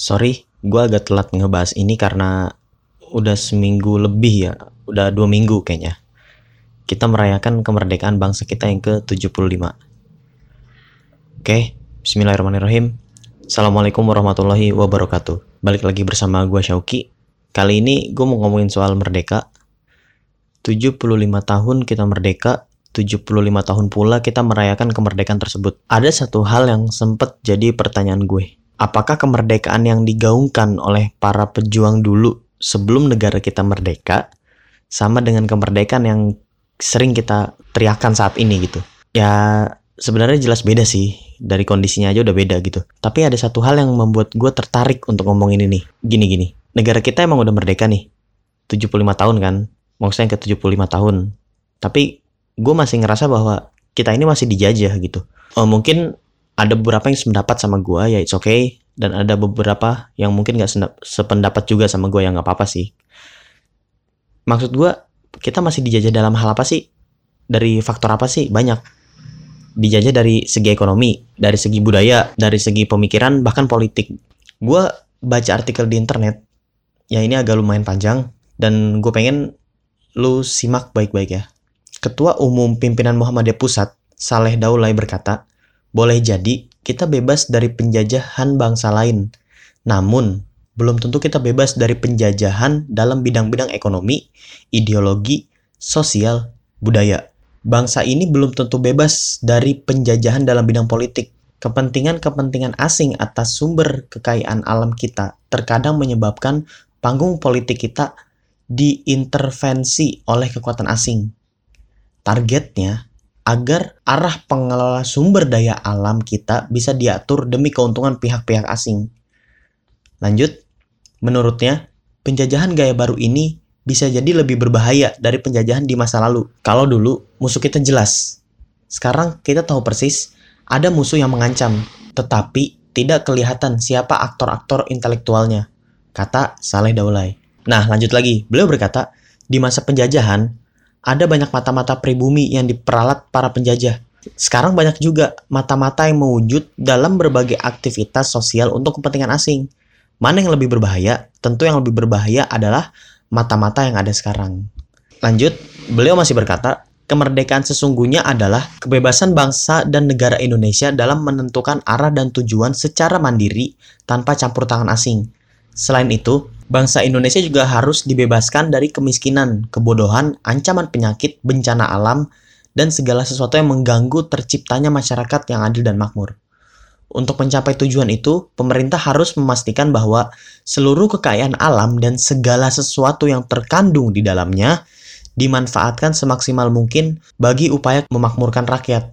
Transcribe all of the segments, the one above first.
Sorry, gue agak telat ngebahas ini karena udah seminggu lebih ya, udah dua minggu kayaknya. Kita merayakan kemerdekaan bangsa kita yang ke-75. Oke, bismillahirrahmanirrahim. Assalamualaikum warahmatullahi wabarakatuh. Balik lagi bersama gue Syauki. Kali ini gue mau ngomongin soal merdeka. 75 tahun kita merdeka, 75 tahun pula kita merayakan kemerdekaan tersebut. Ada satu hal yang sempat jadi pertanyaan gue. Apakah kemerdekaan yang digaungkan oleh para pejuang dulu sebelum negara kita merdeka sama dengan kemerdekaan yang sering kita teriakan saat ini gitu? Ya sebenarnya jelas beda sih. Dari kondisinya aja udah beda gitu. Tapi ada satu hal yang membuat gue tertarik untuk ngomongin ini. Gini-gini. Negara kita emang udah merdeka nih. 75 tahun kan maksudnya ke 75 tahun. Tapi gue masih ngerasa bahwa kita ini masih dijajah gitu. Oh, mungkin ada beberapa yang sependapat sama gue ya it's okay dan ada beberapa yang mungkin gak sependapat juga sama gue yang gak apa-apa sih. Maksud gue kita masih dijajah dalam hal apa sih? Dari faktor apa sih? Banyak. Dijajah dari segi ekonomi, dari segi budaya, dari segi pemikiran, bahkan politik. Gue baca artikel di internet, ya ini agak lumayan panjang, dan gue pengen lu simak baik-baik ya. Ketua Umum Pimpinan Muhammadiyah Pusat, Saleh Daulay berkata, boleh jadi kita bebas dari penjajahan bangsa lain. Namun, belum tentu kita bebas dari penjajahan dalam bidang-bidang ekonomi, ideologi, sosial, budaya. Bangsa ini belum tentu bebas dari penjajahan dalam bidang politik. Kepentingan-kepentingan asing atas sumber kekayaan alam kita terkadang menyebabkan panggung politik kita diintervensi oleh kekuatan asing. Targetnya agar arah pengelola sumber daya alam kita bisa diatur demi keuntungan pihak-pihak asing. Lanjut, menurutnya, penjajahan gaya baru ini bisa jadi lebih berbahaya dari penjajahan di masa lalu. Kalau dulu musuh kita jelas, sekarang kita tahu persis ada musuh yang mengancam, tetapi tidak kelihatan siapa aktor-aktor intelektualnya, kata Saleh Daulay. Nah, lanjut lagi. Beliau berkata, di masa penjajahan, ada banyak mata-mata pribumi yang diperalat para penjajah. Sekarang banyak juga mata-mata yang mewujud dalam berbagai aktivitas sosial untuk kepentingan asing. Mana yang lebih berbahaya? Tentu yang lebih berbahaya adalah mata-mata yang ada sekarang. Lanjut, beliau masih berkata, kemerdekaan sesungguhnya adalah kebebasan bangsa dan negara Indonesia dalam menentukan arah dan tujuan secara mandiri tanpa campur tangan asing. Selain itu, bangsa Indonesia juga harus dibebaskan dari kemiskinan, kebodohan, ancaman penyakit, bencana alam, dan segala sesuatu yang mengganggu terciptanya masyarakat yang adil dan makmur. Untuk mencapai tujuan itu, pemerintah harus memastikan bahwa seluruh kekayaan alam dan segala sesuatu yang terkandung di dalamnya dimanfaatkan semaksimal mungkin bagi upaya memakmurkan rakyat.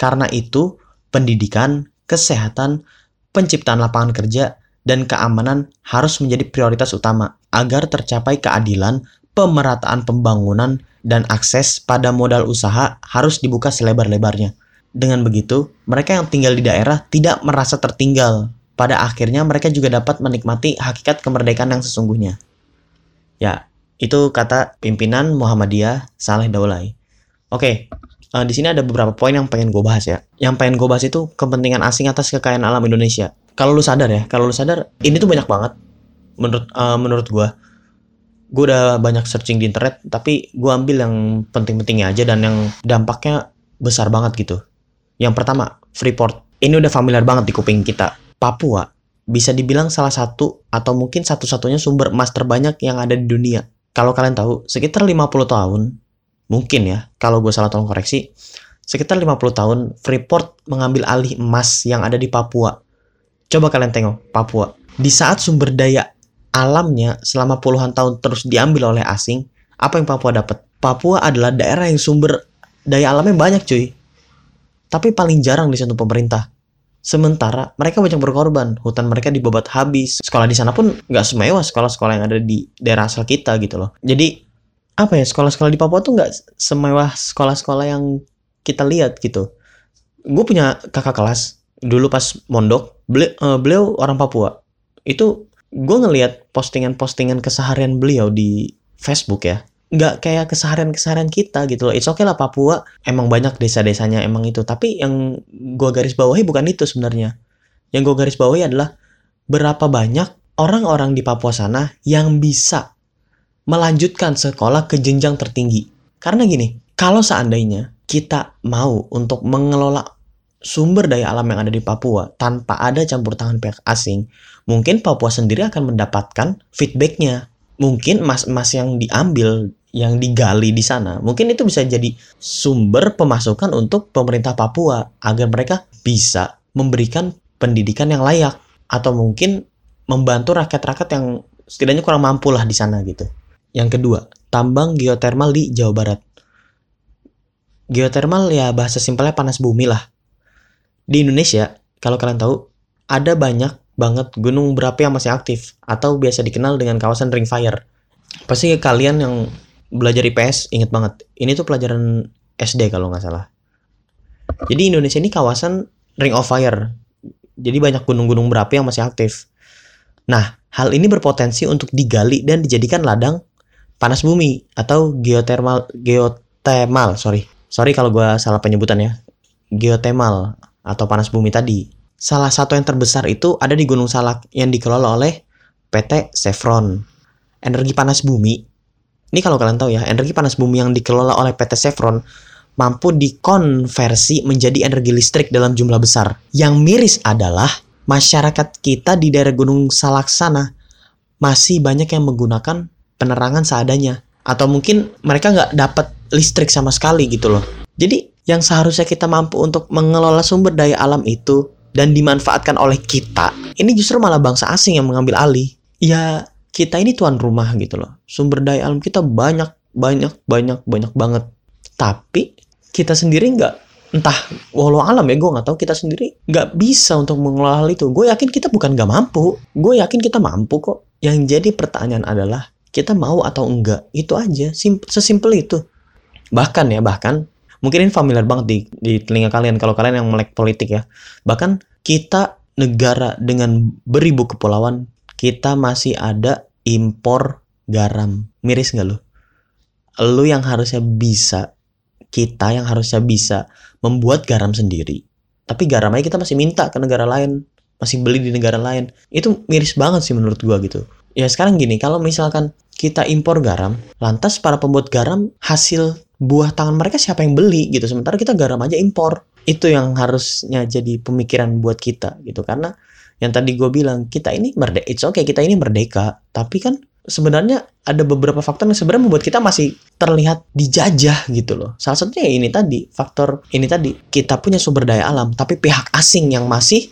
Karena itu, pendidikan, kesehatan, penciptaan lapangan kerja, dan keamanan harus menjadi prioritas utama agar tercapai keadilan, pemerataan pembangunan, dan akses pada modal usaha harus dibuka selebar-lebarnya. Dengan begitu, mereka yang tinggal di daerah tidak merasa tertinggal. Pada akhirnya mereka juga dapat menikmati hakikat kemerdekaan yang sesungguhnya. Ya, itu kata pimpinan Muhammadiyah Saleh Daulay. Oke, uh, di sini ada beberapa poin yang pengen gue bahas ya. Yang pengen gue bahas itu kepentingan asing atas kekayaan alam Indonesia. Kalau lu sadar ya kalau lu sadar ini tuh banyak banget menurut uh, menurut gue gue udah banyak searching di internet tapi gue ambil yang penting-pentingnya aja dan yang dampaknya besar banget gitu. Yang pertama Freeport. Ini udah familiar banget di kuping kita. Papua bisa dibilang salah satu atau mungkin satu-satunya sumber emas terbanyak yang ada di dunia. Kalau kalian tahu sekitar 50 tahun mungkin ya kalau gue salah tolong koreksi sekitar 50 tahun Freeport mengambil alih emas yang ada di Papua Coba kalian tengok Papua. Di saat sumber daya alamnya selama puluhan tahun terus diambil oleh asing, apa yang Papua dapat? Papua adalah daerah yang sumber daya alamnya banyak cuy. Tapi paling jarang disentuh pemerintah. Sementara mereka banyak berkorban, hutan mereka dibabat habis. Sekolah di sana pun nggak semewah sekolah-sekolah yang ada di daerah asal kita gitu loh. Jadi apa ya sekolah-sekolah di Papua tuh nggak semewah sekolah-sekolah yang kita lihat gitu. Gue punya kakak kelas dulu pas mondok beliau, uh, beliau orang Papua itu gue ngelihat postingan-postingan keseharian beliau di Facebook ya nggak kayak keseharian-keseharian kita gitu loh. It's okay lah Papua emang banyak desa-desanya emang itu. Tapi yang gue garis bawahi bukan itu sebenarnya. Yang gue garis bawahi adalah berapa banyak orang-orang di Papua sana yang bisa melanjutkan sekolah ke jenjang tertinggi. Karena gini, kalau seandainya kita mau untuk mengelola sumber daya alam yang ada di Papua tanpa ada campur tangan pihak asing, mungkin Papua sendiri akan mendapatkan feedbacknya. Mungkin emas-emas yang diambil, yang digali di sana, mungkin itu bisa jadi sumber pemasukan untuk pemerintah Papua agar mereka bisa memberikan pendidikan yang layak atau mungkin membantu rakyat-rakyat yang setidaknya kurang mampu lah di sana gitu. Yang kedua, tambang geotermal di Jawa Barat. Geotermal ya bahasa simpelnya panas bumi lah di Indonesia, kalau kalian tahu, ada banyak banget gunung berapi yang masih aktif atau biasa dikenal dengan kawasan ring fire. Pasti kalian yang belajar IPS inget banget. Ini tuh pelajaran SD kalau nggak salah. Jadi Indonesia ini kawasan ring of fire. Jadi banyak gunung-gunung berapi yang masih aktif. Nah, hal ini berpotensi untuk digali dan dijadikan ladang panas bumi atau geotermal geotermal sorry sorry kalau gue salah penyebutan ya geotermal atau panas bumi tadi. Salah satu yang terbesar itu ada di Gunung Salak yang dikelola oleh PT Chevron. Energi panas bumi, ini kalau kalian tahu ya, energi panas bumi yang dikelola oleh PT Chevron mampu dikonversi menjadi energi listrik dalam jumlah besar. Yang miris adalah masyarakat kita di daerah Gunung Salak sana masih banyak yang menggunakan penerangan seadanya atau mungkin mereka nggak dapat listrik sama sekali gitu loh. Jadi yang seharusnya kita mampu untuk mengelola sumber daya alam itu dan dimanfaatkan oleh kita, ini justru malah bangsa asing yang mengambil alih. Ya, kita ini tuan rumah gitu loh. Sumber daya alam kita banyak, banyak, banyak, banyak banget. Tapi kita sendiri nggak entah walau alam ya gue nggak tahu kita sendiri nggak bisa untuk mengelola hal itu gue yakin kita bukan nggak mampu gue yakin kita mampu kok yang jadi pertanyaan adalah kita mau atau enggak itu aja Sim sesimpel itu bahkan ya bahkan mungkin ini familiar banget di, di telinga kalian kalau kalian yang melek politik ya. Bahkan kita negara dengan beribu kepulauan, kita masih ada impor garam. Miris nggak lo? Lu yang harusnya bisa, kita yang harusnya bisa membuat garam sendiri. Tapi garamnya kita masih minta ke negara lain, masih beli di negara lain. Itu miris banget sih menurut gua gitu. Ya sekarang gini, kalau misalkan kita impor garam, lantas para pembuat garam hasil buah tangan mereka siapa yang beli gitu. Sementara kita garam aja impor. Itu yang harusnya jadi pemikiran buat kita gitu. Karena yang tadi gue bilang kita ini merdeka it's okay kita ini merdeka. Tapi kan sebenarnya ada beberapa faktor yang sebenarnya membuat kita masih terlihat dijajah gitu loh. Salah satunya ya ini tadi faktor ini tadi kita punya sumber daya alam tapi pihak asing yang masih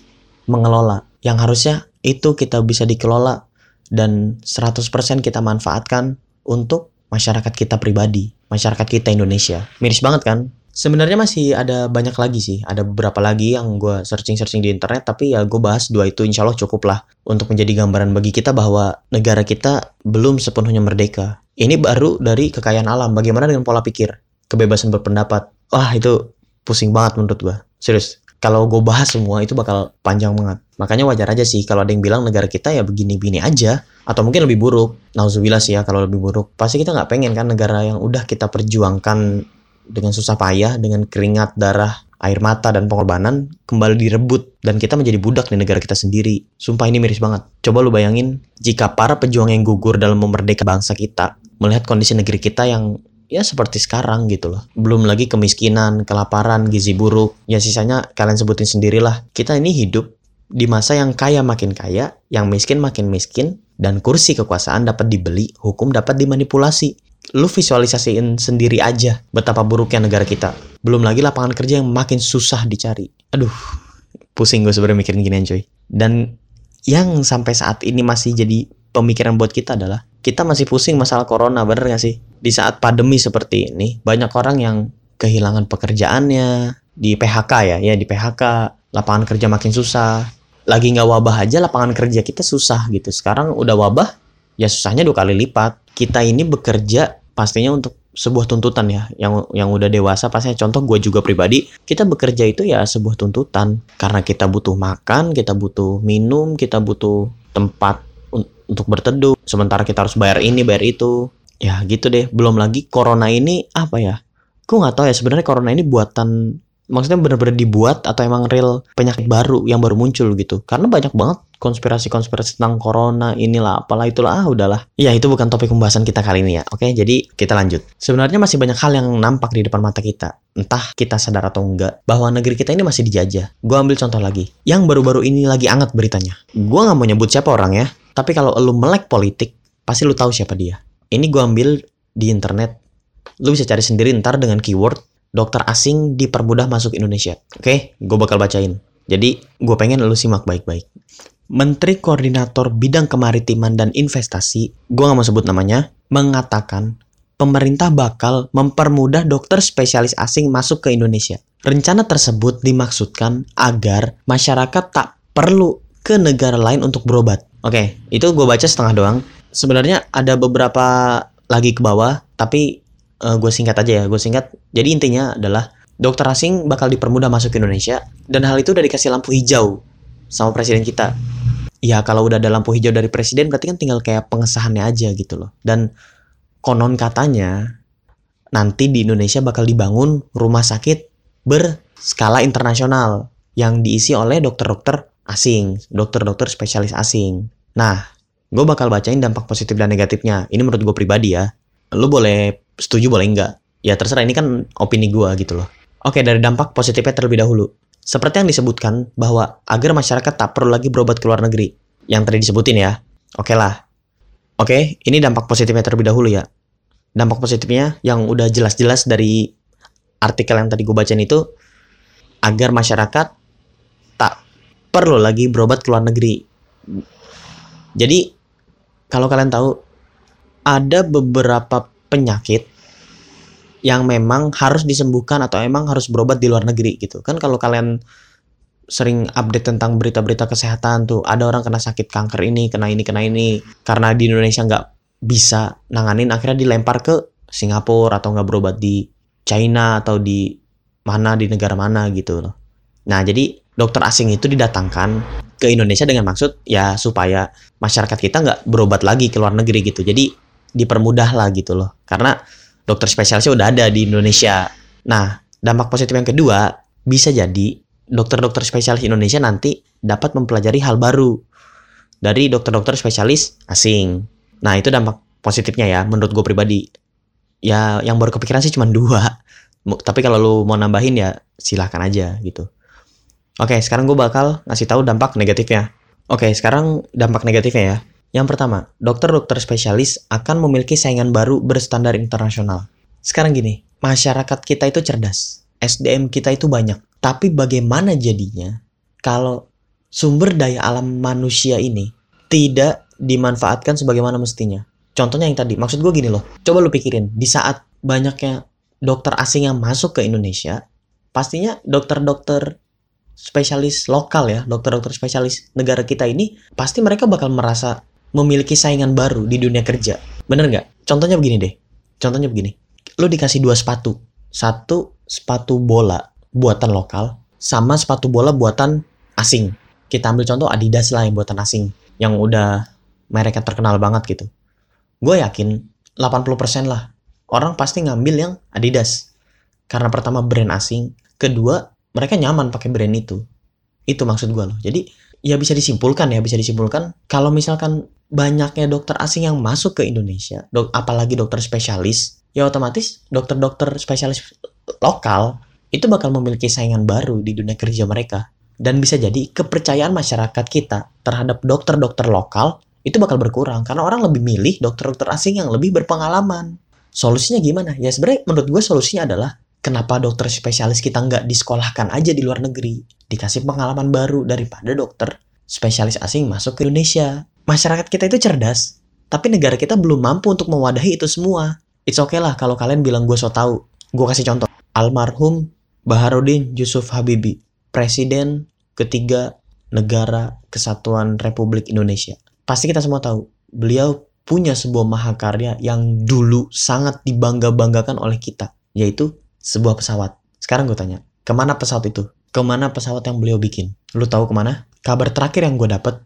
mengelola. Yang harusnya itu kita bisa dikelola dan 100% kita manfaatkan untuk masyarakat kita pribadi, masyarakat kita Indonesia. Miris banget kan? Sebenarnya masih ada banyak lagi sih, ada beberapa lagi yang gue searching-searching di internet, tapi ya gue bahas dua itu insya Allah cukup lah untuk menjadi gambaran bagi kita bahwa negara kita belum sepenuhnya merdeka. Ini baru dari kekayaan alam, bagaimana dengan pola pikir, kebebasan berpendapat. Wah itu pusing banget menurut gue, serius kalau gue bahas semua itu bakal panjang banget. Makanya wajar aja sih kalau ada yang bilang negara kita ya begini-begini aja. Atau mungkin lebih buruk. Nauzubillah sih ya kalau lebih buruk. Pasti kita nggak pengen kan negara yang udah kita perjuangkan dengan susah payah, dengan keringat, darah, air mata, dan pengorbanan kembali direbut. Dan kita menjadi budak di negara kita sendiri. Sumpah ini miris banget. Coba lu bayangin jika para pejuang yang gugur dalam memerdeka bangsa kita melihat kondisi negeri kita yang ya seperti sekarang gitu loh. Belum lagi kemiskinan, kelaparan, gizi buruk. Ya sisanya kalian sebutin sendirilah. Kita ini hidup di masa yang kaya makin kaya, yang miskin makin miskin, dan kursi kekuasaan dapat dibeli, hukum dapat dimanipulasi. Lu visualisasiin sendiri aja betapa buruknya negara kita. Belum lagi lapangan kerja yang makin susah dicari. Aduh, pusing gue sebenarnya mikirin gini coy. Dan yang sampai saat ini masih jadi pemikiran buat kita adalah kita masih pusing masalah corona, bener gak sih? Di saat pandemi seperti ini, banyak orang yang kehilangan pekerjaannya, di PHK ya, ya di PHK, lapangan kerja makin susah. Lagi nggak wabah aja lapangan kerja kita susah gitu. Sekarang udah wabah, ya susahnya dua kali lipat. Kita ini bekerja pastinya untuk sebuah tuntutan ya yang yang udah dewasa. Pastinya contoh gue juga pribadi kita bekerja itu ya sebuah tuntutan. Karena kita butuh makan kita butuh minum kita butuh tempat untuk berteduh. Sementara kita harus bayar ini bayar itu. Ya gitu deh. Belum lagi corona ini apa ya? Gue nggak tahu ya sebenarnya corona ini buatan maksudnya benar-benar dibuat atau emang real penyakit baru yang baru muncul gitu karena banyak banget konspirasi-konspirasi tentang corona inilah apalah itulah ah udahlah. Ya itu bukan topik pembahasan kita kali ini ya. Oke, jadi kita lanjut. Sebenarnya masih banyak hal yang nampak di depan mata kita. Entah kita sadar atau enggak bahwa negeri kita ini masih dijajah. Gue ambil contoh lagi. Yang baru-baru ini lagi anget beritanya. Gue nggak mau nyebut siapa orang ya. Tapi kalau lu melek politik, pasti lu tahu siapa dia. Ini gue ambil di internet. Lu bisa cari sendiri ntar dengan keyword dokter asing dipermudah masuk Indonesia. Oke, gue bakal bacain. Jadi, gue pengen lu simak baik-baik. Menteri Koordinator Bidang Kemaritiman dan Investasi, gue gak mau sebut namanya, mengatakan pemerintah bakal mempermudah dokter spesialis asing masuk ke Indonesia. Rencana tersebut dimaksudkan agar masyarakat tak perlu ke negara lain untuk berobat. Oke, itu gue baca setengah doang. Sebenarnya ada beberapa lagi ke bawah, tapi uh, gue singkat aja ya. Gue singkat. Jadi intinya adalah dokter asing bakal dipermudah masuk ke Indonesia dan hal itu udah dikasih lampu hijau sama presiden kita ya kalau udah ada lampu hijau dari presiden berarti kan tinggal kayak pengesahannya aja gitu loh. Dan konon katanya nanti di Indonesia bakal dibangun rumah sakit berskala internasional yang diisi oleh dokter-dokter asing, dokter-dokter spesialis asing. Nah, gue bakal bacain dampak positif dan negatifnya. Ini menurut gue pribadi ya. Lu boleh setuju boleh enggak. Ya terserah ini kan opini gue gitu loh. Oke, dari dampak positifnya terlebih dahulu. Seperti yang disebutkan bahwa agar masyarakat tak perlu lagi berobat ke luar negeri. Yang tadi disebutin ya. Oke lah. Oke, ini dampak positifnya terlebih dahulu ya. Dampak positifnya yang udah jelas-jelas dari artikel yang tadi gue bacain itu agar masyarakat tak perlu lagi berobat ke luar negeri. Jadi kalau kalian tahu ada beberapa penyakit yang memang harus disembuhkan atau emang harus berobat di luar negeri gitu. Kan kalau kalian sering update tentang berita-berita kesehatan tuh ada orang kena sakit kanker ini kena ini kena ini. Karena di Indonesia nggak bisa nanganin akhirnya dilempar ke Singapura atau nggak berobat di China atau di mana di negara mana gitu loh. Nah jadi dokter asing itu didatangkan ke Indonesia dengan maksud ya supaya masyarakat kita nggak berobat lagi ke luar negeri gitu. Jadi dipermudah lah gitu loh karena dokter spesialisnya udah ada di Indonesia. Nah, dampak positif yang kedua bisa jadi dokter-dokter spesialis Indonesia nanti dapat mempelajari hal baru dari dokter-dokter spesialis asing. Nah, itu dampak positifnya ya menurut gue pribadi. Ya, yang baru kepikiran sih cuma dua. Tapi kalau lu mau nambahin ya silahkan aja gitu. Oke, sekarang gue bakal ngasih tahu dampak negatifnya. Oke, sekarang dampak negatifnya ya. Yang pertama, dokter-dokter spesialis akan memiliki saingan baru berstandar internasional. Sekarang gini, masyarakat kita itu cerdas, SDM kita itu banyak. Tapi bagaimana jadinya kalau sumber daya alam manusia ini tidak dimanfaatkan sebagaimana mestinya? Contohnya yang tadi, maksud gue gini loh, coba lu pikirin, di saat banyaknya dokter asing yang masuk ke Indonesia, pastinya dokter-dokter spesialis lokal ya, dokter-dokter spesialis negara kita ini, pasti mereka bakal merasa memiliki saingan baru di dunia kerja. Bener nggak? Contohnya begini deh. Contohnya begini. Lo dikasih dua sepatu. Satu sepatu bola buatan lokal sama sepatu bola buatan asing. Kita ambil contoh Adidas lah yang buatan asing. Yang udah mereka terkenal banget gitu. Gue yakin 80% lah. Orang pasti ngambil yang Adidas. Karena pertama brand asing. Kedua mereka nyaman pakai brand itu. Itu maksud gue loh. Jadi ya bisa disimpulkan ya bisa disimpulkan kalau misalkan banyaknya dokter asing yang masuk ke Indonesia, dok, apalagi dokter spesialis, ya otomatis dokter-dokter spesialis lokal itu bakal memiliki saingan baru di dunia kerja mereka. Dan bisa jadi kepercayaan masyarakat kita terhadap dokter-dokter lokal itu bakal berkurang karena orang lebih milih dokter-dokter asing yang lebih berpengalaman. Solusinya gimana? Ya sebenarnya menurut gue solusinya adalah kenapa dokter spesialis kita nggak disekolahkan aja di luar negeri, dikasih pengalaman baru daripada dokter spesialis asing masuk ke Indonesia masyarakat kita itu cerdas, tapi negara kita belum mampu untuk mewadahi itu semua. It's okay lah kalau kalian bilang gue so tau. Gue kasih contoh. Almarhum Baharudin Yusuf Habibie, Presiden ketiga negara kesatuan Republik Indonesia. Pasti kita semua tahu, beliau punya sebuah mahakarya yang dulu sangat dibangga-banggakan oleh kita, yaitu sebuah pesawat. Sekarang gue tanya, ke mana pesawat itu? Ke mana pesawat yang beliau bikin? Lu tahu ke mana? Kabar terakhir yang gue dapet,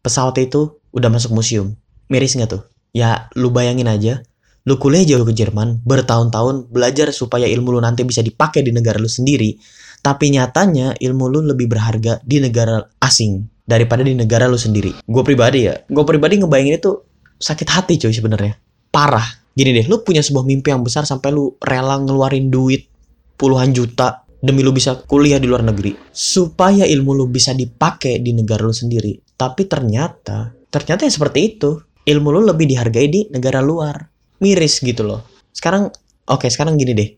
pesawat itu udah masuk museum. Miris nggak tuh? Ya, lu bayangin aja, lu kuliah jauh ke Jerman, bertahun-tahun belajar supaya ilmu lu nanti bisa dipakai di negara lu sendiri, tapi nyatanya ilmu lu lebih berharga di negara asing, daripada di negara lu sendiri. Gue pribadi ya, gue pribadi ngebayangin itu sakit hati cuy sebenarnya. Parah. Gini deh, lu punya sebuah mimpi yang besar sampai lu rela ngeluarin duit puluhan juta demi lu bisa kuliah di luar negeri supaya ilmu lu bisa dipakai di negara lu sendiri. Tapi ternyata, ternyata ya seperti itu. Ilmu lu lebih dihargai di negara luar. Miris gitu loh. Sekarang, oke sekarang gini deh.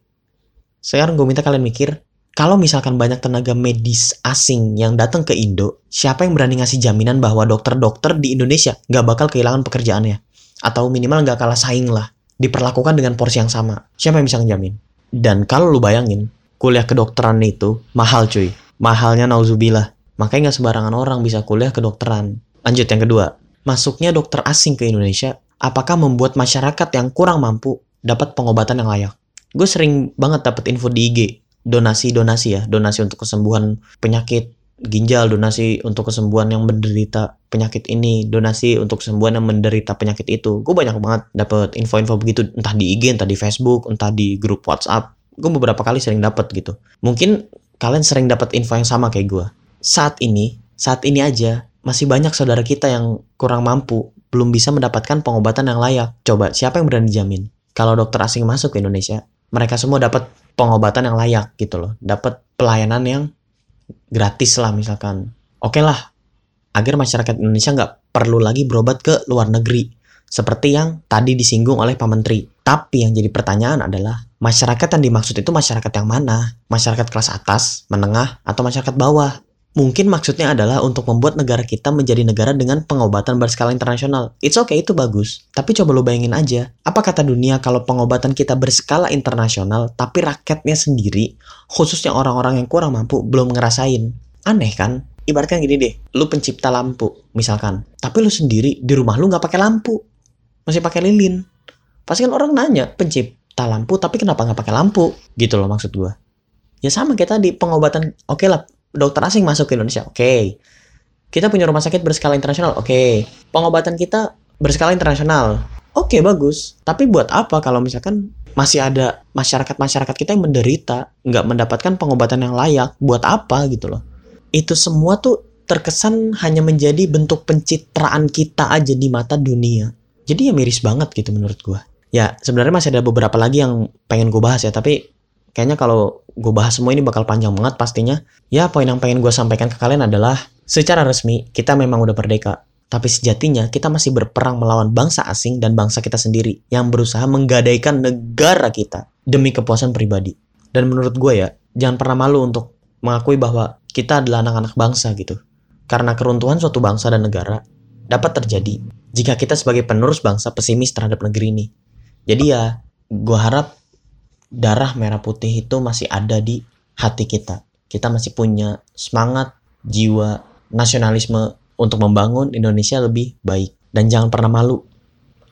Sekarang gue minta kalian mikir, kalau misalkan banyak tenaga medis asing yang datang ke Indo, siapa yang berani ngasih jaminan bahwa dokter-dokter di Indonesia nggak bakal kehilangan pekerjaannya? Atau minimal nggak kalah saing lah, diperlakukan dengan porsi yang sama. Siapa yang bisa ngejamin? Dan kalau lu bayangin, kuliah kedokteran itu mahal cuy. Mahalnya nauzubillah. Makanya nggak sembarangan orang bisa kuliah kedokteran. Lanjut yang kedua, masuknya dokter asing ke Indonesia, apakah membuat masyarakat yang kurang mampu dapat pengobatan yang layak? gue sering banget dapat info di IG donasi-donasi ya, donasi untuk kesembuhan penyakit ginjal, donasi untuk kesembuhan yang menderita penyakit ini, donasi untuk kesembuhan yang menderita penyakit itu. Gue banyak banget dapat info-info begitu entah di IG, entah di Facebook, entah di grup WhatsApp. Gue beberapa kali sering dapat gitu. Mungkin kalian sering dapat info yang sama kayak gue. Saat ini, saat ini aja masih banyak saudara kita yang kurang mampu, belum bisa mendapatkan pengobatan yang layak. Coba siapa yang berani jamin? Kalau dokter asing masuk ke Indonesia, mereka semua dapat pengobatan yang layak gitu loh dapat pelayanan yang gratis lah misalkan oke okay lah agar masyarakat Indonesia nggak perlu lagi berobat ke luar negeri seperti yang tadi disinggung oleh Pak Menteri. Tapi yang jadi pertanyaan adalah masyarakat yang dimaksud itu masyarakat yang mana? Masyarakat kelas atas, menengah, atau masyarakat bawah? Mungkin maksudnya adalah untuk membuat negara kita menjadi negara dengan pengobatan berskala internasional. It's okay, itu bagus. Tapi coba lo bayangin aja, apa kata dunia kalau pengobatan kita berskala internasional, tapi rakyatnya sendiri, khususnya orang-orang yang kurang mampu, belum ngerasain. Aneh kan? Ibaratkan gini deh, lu pencipta lampu, misalkan. Tapi lu sendiri, di rumah lu nggak pakai lampu. Masih pakai lilin. Pasti kan orang nanya, pencipta lampu, tapi kenapa nggak pakai lampu? Gitu loh maksud gua. Ya sama kita di pengobatan, oke okay lah, dokter asing masuk ke Indonesia. Oke. Okay. Kita punya rumah sakit berskala internasional. Oke. Okay. Pengobatan kita berskala internasional. Oke, okay, bagus. Tapi buat apa kalau misalkan masih ada masyarakat-masyarakat kita yang menderita, nggak mendapatkan pengobatan yang layak? Buat apa gitu loh? Itu semua tuh terkesan hanya menjadi bentuk pencitraan kita aja di mata dunia. Jadi ya miris banget gitu menurut gua. Ya, sebenarnya masih ada beberapa lagi yang pengen gue bahas ya, tapi kayaknya kalau gue bahas semua ini bakal panjang banget pastinya. Ya, poin yang pengen gue sampaikan ke kalian adalah secara resmi kita memang udah merdeka. Tapi sejatinya kita masih berperang melawan bangsa asing dan bangsa kita sendiri yang berusaha menggadaikan negara kita demi kepuasan pribadi. Dan menurut gue ya, jangan pernah malu untuk mengakui bahwa kita adalah anak-anak bangsa gitu. Karena keruntuhan suatu bangsa dan negara dapat terjadi jika kita sebagai penerus bangsa pesimis terhadap negeri ini. Jadi ya, gue harap darah merah putih itu masih ada di hati kita. Kita masih punya semangat, jiwa, nasionalisme untuk membangun Indonesia lebih baik. Dan jangan pernah malu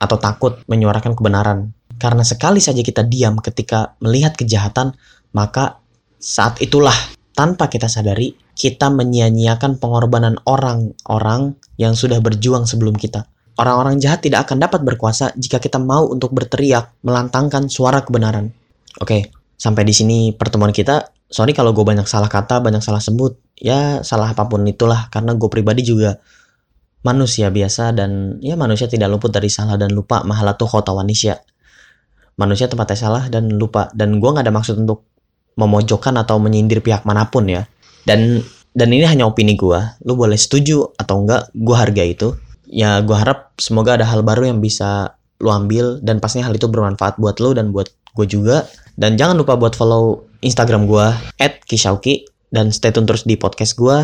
atau takut menyuarakan kebenaran. Karena sekali saja kita diam ketika melihat kejahatan, maka saat itulah tanpa kita sadari, kita menyia-nyiakan pengorbanan orang-orang yang sudah berjuang sebelum kita. Orang-orang jahat tidak akan dapat berkuasa jika kita mau untuk berteriak, melantangkan suara kebenaran. Oke, sampai di sini pertemuan kita. Sorry kalau gue banyak salah kata, banyak salah sebut. Ya, salah apa pun itulah. Karena gue pribadi juga manusia biasa dan ya manusia tidak luput dari salah dan lupa. Mahala tuh khota wanisya. Manusia tempatnya salah dan lupa. Dan gue gak ada maksud untuk memojokkan atau menyindir pihak mana pun ya. Dan dan ini hanya opini gue. Lu boleh setuju atau enggak, gue harga itu. Ya gue harap semoga ada hal baru yang bisa lu ambil dan pastinya hal itu bermanfaat buat lu dan buat gue juga. Dan jangan lupa buat follow Instagram gue, at Kishauki. Dan stay tune terus di podcast gue.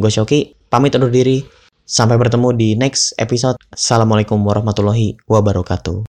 Gue Shauki, pamit undur diri. Sampai bertemu di next episode. Assalamualaikum warahmatullahi wabarakatuh.